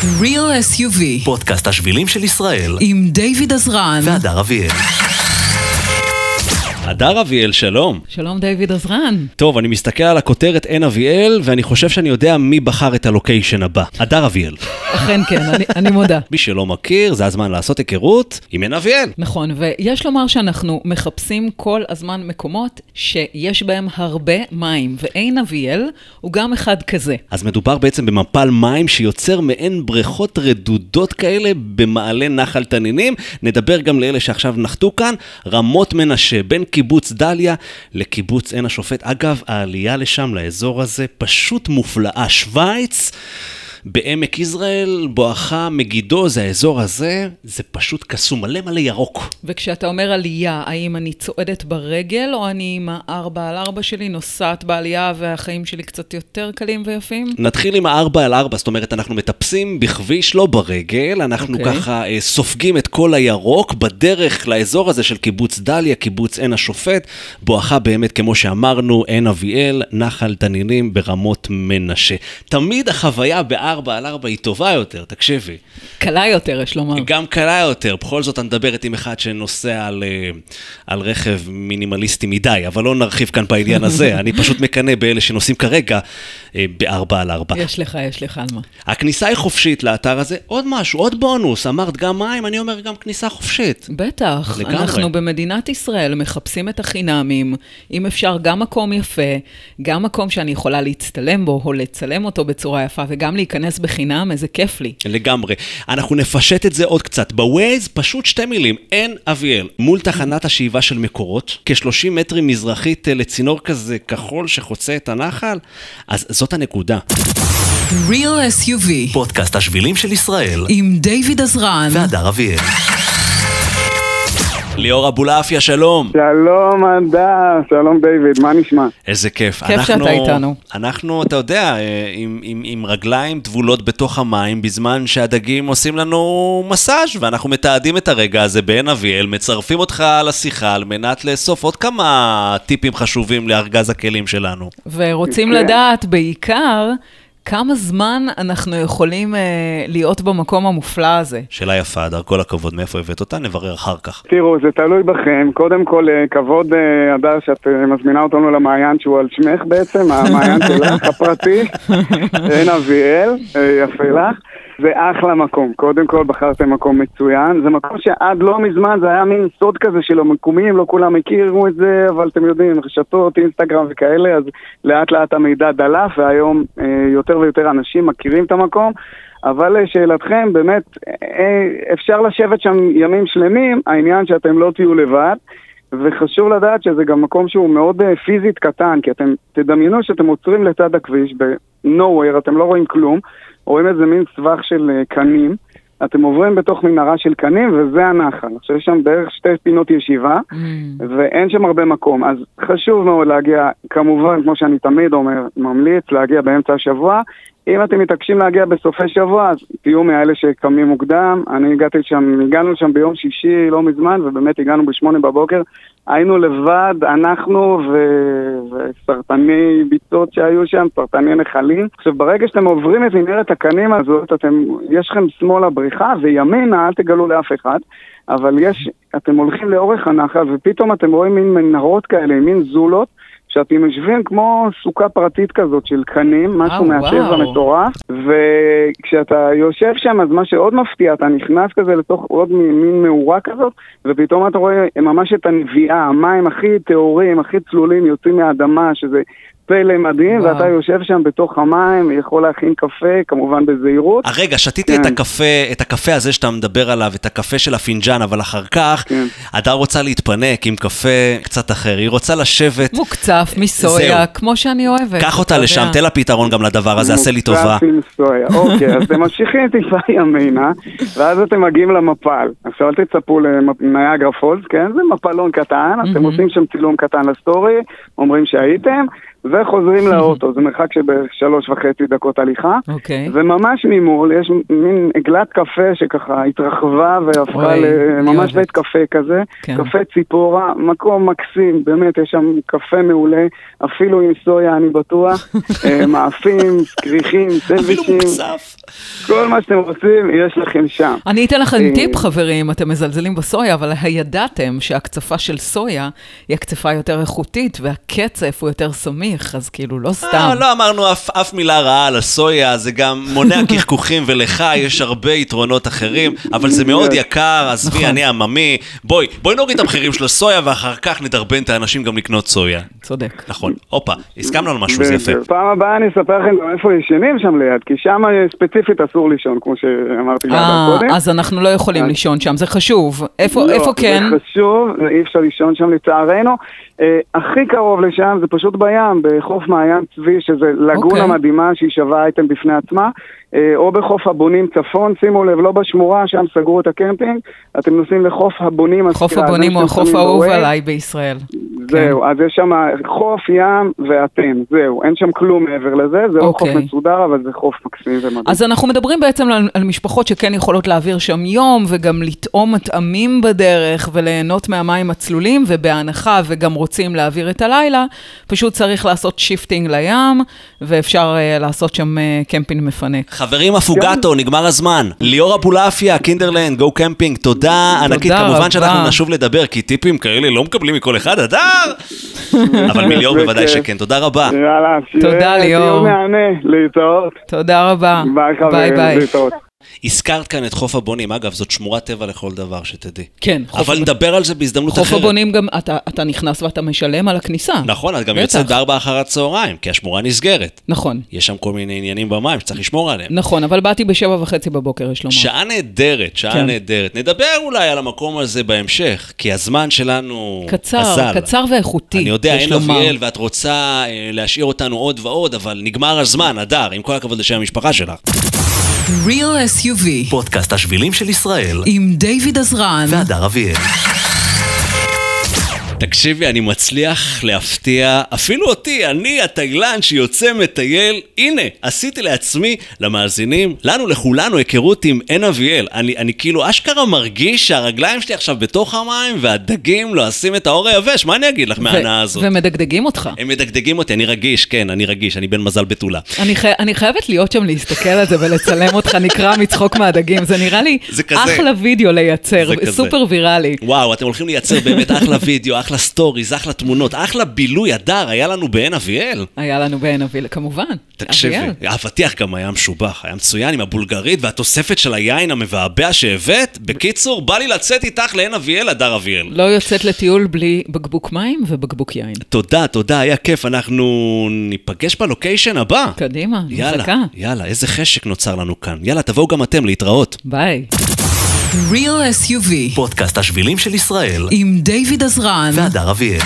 Real SUV פודקאסט השבילים של ישראל עם דיוויד עזרן. והדר אביאל. הדר אביאל, שלום. שלום דיוויד עזרן. טוב, אני מסתכל על הכותרת עין אביאל, ואני חושב שאני יודע מי בחר את הלוקיישן הבא. הדר אביאל. אכן כן, אני, אני מודה. מי שלא מכיר, זה הזמן לעשות היכרות עם עין אביאל. נכון, ויש לומר שאנחנו מחפשים כל הזמן מקומות שיש בהם הרבה מים, ועין אביאל הוא גם אחד כזה. אז מדובר בעצם במפל מים שיוצר מעין בריכות רדודות כאלה במעלה נחל תנינים. נדבר גם לאלה שעכשיו נחתו כאן, רמות מנשה, בין קיבוץ דליה לקיבוץ עין השופט. אגב, העלייה לשם, לאזור הזה, פשוט מופלאה. שווייץ... בעמק יזרעאל, בואכה מגידו, זה האזור הזה, זה פשוט קסום, מלא מלא ירוק. וכשאתה אומר עלייה, האם אני צועדת ברגל, או אני עם הארבע על ארבע שלי נוסעת בעלייה והחיים שלי קצת יותר קלים ויפים? נתחיל עם הארבע על ארבע, זאת אומרת, אנחנו מטפסים בכביש, לא ברגל, אנחנו okay. אוקיי. ככה אה, סופגים את כל הירוק בדרך לאזור הזה של קיבוץ דליה, קיבוץ עין השופט, בואכה באמת, כמו שאמרנו, עין אביאל, נחל תנינים ברמות מנשה. תמיד החוויה בארבע על ארבע היא טובה יותר, תקשיבי. קלה יותר, יש לומר. גם קלה יותר, בכל זאת אני מדברת עם אחד שנוסע על, אה, על רכב מינימליסטי מדי, אבל לא נרחיב כאן בעניין הזה, אני פשוט מקנא באלה שנוסעים כרגע אה, בארבע על ארבע. יש לך, יש לך על מה. הכניסה היא חופשית לאתר הזה, עוד משהו, עוד בונוס, אמרת גם מים, אני אומר גם כניסה חופשית. בטח, לגמרי. אנחנו במדינת ישראל מחפשים את החינמים, אם אפשר גם מקום יפה, גם מקום שאני יכולה להצטלם בו, או לצלם אותו בצורה יפה, וגם להיכנס בחינם, איזה כיף לי. לגמרי. אנחנו נפשט את זה עוד קצת. בווייז, פשוט שתי מילים, אין אביאל. מול תחנת השאיבה של מקורות, כ-30 מטרים מזרחית אה, לצינור כזה כחול שחוצה את הנחל, אז זאת הנקודה. Real SUV פודקאסט השבילים של ישראל עם דיוויד עזרן. והדר אביאל. ליאור אבולעפיה, שלום. שלום, אדר, שלום דיוויד, מה נשמע? איזה כיף. כיף שאתה איתנו. אנחנו, אתה יודע, אה, עם, עם, עם רגליים טבולות בתוך המים, בזמן שהדגים עושים לנו מסאז' ואנחנו מתעדים את הרגע הזה בעין אביאל, מצרפים אותך לשיחה על מנת לאסוף עוד כמה טיפים חשובים לארגז הכלים שלנו. ורוצים. לדעת בעיקר כמה זמן אנחנו יכולים אה, להיות במקום המופלא הזה. שאלה יפה, הדר, כל הכבוד, מאיפה הבאת אותה? נברר אחר כך. תראו, זה תלוי בכם. קודם כל, אה, כבוד, אה, אדר, שאת אה, מזמינה אותנו למעיין שהוא על שמך בעצם, המעיין שלך, הפרטי, עין אביאל, אה, יפה לך. זה אחלה מקום. קודם כל, בחרתם מקום מצוין. זה מקום שעד לא מזמן זה היה מין סוד כזה של המקומים, לא כולם הכירו את זה, אבל אתם יודעים, רשתות, אינסטגרם וכאלה, אז לאט לאט המידע דלף, והיום אה, יותר ויותר אנשים מכירים את המקום. אבל לשאלתכם, באמת, אה, אפשר לשבת שם ימים שלמים, העניין שאתם לא תהיו לבד. וחשוב לדעת שזה גם מקום שהוא מאוד אה, פיזית קטן, כי אתם תדמיינו שאתם עוצרים לצד הכביש ב-nowhere, אתם לא רואים כלום, רואים איזה מין סבך של אה, קנים, אתם עוברים בתוך מנהרה של קנים וזה הנחל. עכשיו יש שם בערך שתי פינות ישיבה, Mm. ואין שם הרבה מקום, אז חשוב מאוד להגיע, כמובן, כמו שאני תמיד אומר, ממליץ להגיע באמצע השבוע. אם אתם מתעקשים להגיע בסופי שבוע, אז תהיו מאלה שקמים מוקדם. אני הגעתי שם, הגענו שם ביום שישי לא מזמן, ובאמת הגענו בשמונה בבוקר. היינו לבד, אנחנו ו... וסרטני ביצות שהיו שם, סרטני נחלים. עכשיו, ברגע שאתם עוברים את מנהרת הקנים הזאת, אתם, יש לכם שמאלה בריחה, וימינה, אל תגלו לאף אחד. אבל יש, אתם הולכים לאורך הנחל, ופתאום אתם רואים מין מנהרות כאלה, מין זולות, שאתם יושבים כמו סוכה פרטית כזאת של קנים, משהו אה, מהטבע. מטורף, וכשאתה יושב שם, אז מה שעוד מפתיע, אתה נכנס כזה לתוך עוד מין מאורה כזאת, ופתאום אתה רואה ממש את הנביאה, המים הכי טהורים, הכי צלולים יוצאים מהאדמה, שזה פלא מדהים, וואו. ואתה יושב שם בתוך המים, יכול להכין קפה, כמובן בזהירות. אה, רגע, שתיתי את כן. הקפה, את הקפה הזה שאתה מדבר עליו, את הקפה של הפינג'אן, אבל אחר כך, כן. הדר רוצה להתפנק עם קפה קצת אחר, היא רוצה לשבת. מוקצף מסויה, זהו. כמו שאני אוהבת. קח אותה לשם. תן לה פתרון גם לדבר הזה, עשה לי טובה. מוקצף עם סויה. אוקיי, אז אתם ממשיכים טיפה ימינה, ואז אתם מגיעים למפל. עכשיו אל תצפו ל Niagara Falls, כן? זה מפלון קטן, אתם. עושים שם צילום קטן לסטורי, אומרים שהייתם, וחוזרים לאוטו, זה מרחק של בערך שלוש וחצי דקות הליכה. אוקיי. וממש ממול יש מין עגלת קפה שככה התרחבה והפכה אני לממש. בית קפה כזה. כן. קפה ציפורה, מקום מקסים, באמת, יש שם קפה מעולה, אפילו עם סויה אני בטוח, אה, מאפים, כריכים, סנדוויצ'ים. כל מה שאתם רוצים, יש לכם שם. אני אתן לכם אה, טיפ, חברים, אתם מזלזלים בסויה, אבל הידעתם שהקצפה של סויה היא הקצפה יותר איכותית, והקצף הוא יותר סמיך, אז כאילו, לא סתם. אה, לא אמרנו אף, אף מילה רעה על הסויה, זה גם מונע קחקוחים, ולך יש הרבה יתרונות אחרים, אבל זה מאוד יקר, עזבי, נכון. אני עממי. בואי, בואי נוריד את המחירים של הסויה, ואחר כך נדרבן את האנשים גם לקנות סויה. צודק. נכון, הופה, הסכמנו על משהו, זה יפה. פעם הבאה אני אספר לכם גם איפה ישנים שם ליד, כי שם ספציפית אסור לישון, כמו שאמרתי גם אה, קודם. אז אנחנו לא יכולים לישון שם, זה חשוב. איפה לא, כן? זה חשוב, אי אפשר לישון שם לצערנו. אה, הכי קרוב לשם זה פשוט בים, בחוף מעיין צבי, שזה לגונה אוקיי. מדהימה שהיא שווה אייטם בפני עצמה, אה, או בחוף הבונים צפון, שימו לב, לא בשמורה, שם סגרו את הקמפינג, אתם נוסעים לחוף הבונים. חוף הבונים הוא החוף האהוב. עליי בישראל. זהו, אז יש שם חוף, ים ואתם, זהו, אין שם כלום מעבר לזה, זה לא חוף אוקיי. מסודר, אבל זה חוף מקסים ומדהים. אז אנחנו מדברים בעצם על, על משפחות שכן יכולות להעביר שם יום, וגם לטעום מטעמים בדרך, וליהנות מהמים הצלולים, ובהנחה וגם רוצים להעביר את הלילה, פשוט צריך לעשות shifting לים, ואפשר uh, לעשות שם uh, קמפינג מפנק. חברים, אפוגטו, נגמר הזמן. ליאור אבולעפיה, קינדרלנד, גו קמפינג, תודה ענקית. רבה. כמובן שאנחנו נשוב לדבר, כי טיפים כאלה לא מקבלים מכל אחד, הדר! אבל מליאור בוודאי. שכן. תודה רבה. יאללה, שיהיה מהנה, להתראות. תודה רבה. ביי ביי. הזכרת כאן את חוף הבונים. אגב, זאת שמורת טבע לכל דבר, שתדעי. כן, חוף אבל הבונים. נדבר על זה בהזדמנות חוף אחרת. הבונים גם, אתה, אתה נכנס ואתה משלם על הכניסה. נכון, את גם בטח. יוצאת בארבע אחר הצהריים, כי השמורה נסגרת. נכון, יש שם כל מיני עניינים במים שצריך לשמור עליהם. נכון, אבל באתי בשבע וחצי בבוקר, יש לומר. שעה נהדרת, שעה כן. נהדרת. נדבר אולי על המקום הזה בהמשך, כי הזמן שלנו קצר, אזל. קצר ואיכותי, אני יודע, אין. אביאל, ואת רוצה אה, להשאיר אותנו עוד ועוד, אבל נגמר הזמן, הדר, עם כל הכבוד לשם המשפחה שלך. Real SUV פודקאסט השבילים של ישראל. עם דיוויד עזרן. והדר אביאל. תקשיבי, אני מצליח להפתיע אפילו אותי, אני התאילן שיוצא מטייל. הנה, עשיתי לעצמי, למאזינים, לנו, לכולנו, היכרות עם עין אביאל. אני, אני כאילו אשכרה מרגיש שהרגליים שלי עכשיו בתוך המים, והדגים לועשים את האור היבש, מה אני אגיד לך מההנאה הזאת? ומדגדגים אותך. הם מדגדגים אותי, אני רגיש, כן, אני רגיש, אני בן מזל בתולה. אני, חי... אני חייבת להיות שם להסתכל על זה ולצלם אותך נקרע מצחוק מהדגים, זה נראה לי זה. אחלה וידאו לייצר. סופר ויראלי. וואו, אתם הולכים לייצר באמת אחלה וידאו, אחלה סטוריז, אחלה תמונות, אחלה בילוי, הדר, היה לנו בעין אביאל. היה לנו בעין אביאל, כמובן. תקשיבי, אביאל. האבטיח גם היה משובח, היה מצוין עם הבולגרית והתוספת של היין המבעבע שהבאת. בקיצור, בא לי לצאת איתך לעין אביאל, הדר אביאל. לא יוצאת לטיול בלי בקבוק מים ובקבוק יין. תודה, תודה, היה כיף, אנחנו ניפגש בלוקיישן הבא. קדימה, יאללה, מחכה. יאללה, איזה חשק נוצר לנו כאן. יאללה, תבואו גם אתם להתראות. ביי. Real SUV פודקאסט השבילים של ישראל. עם דיוויד עזרן. והדר אביאל.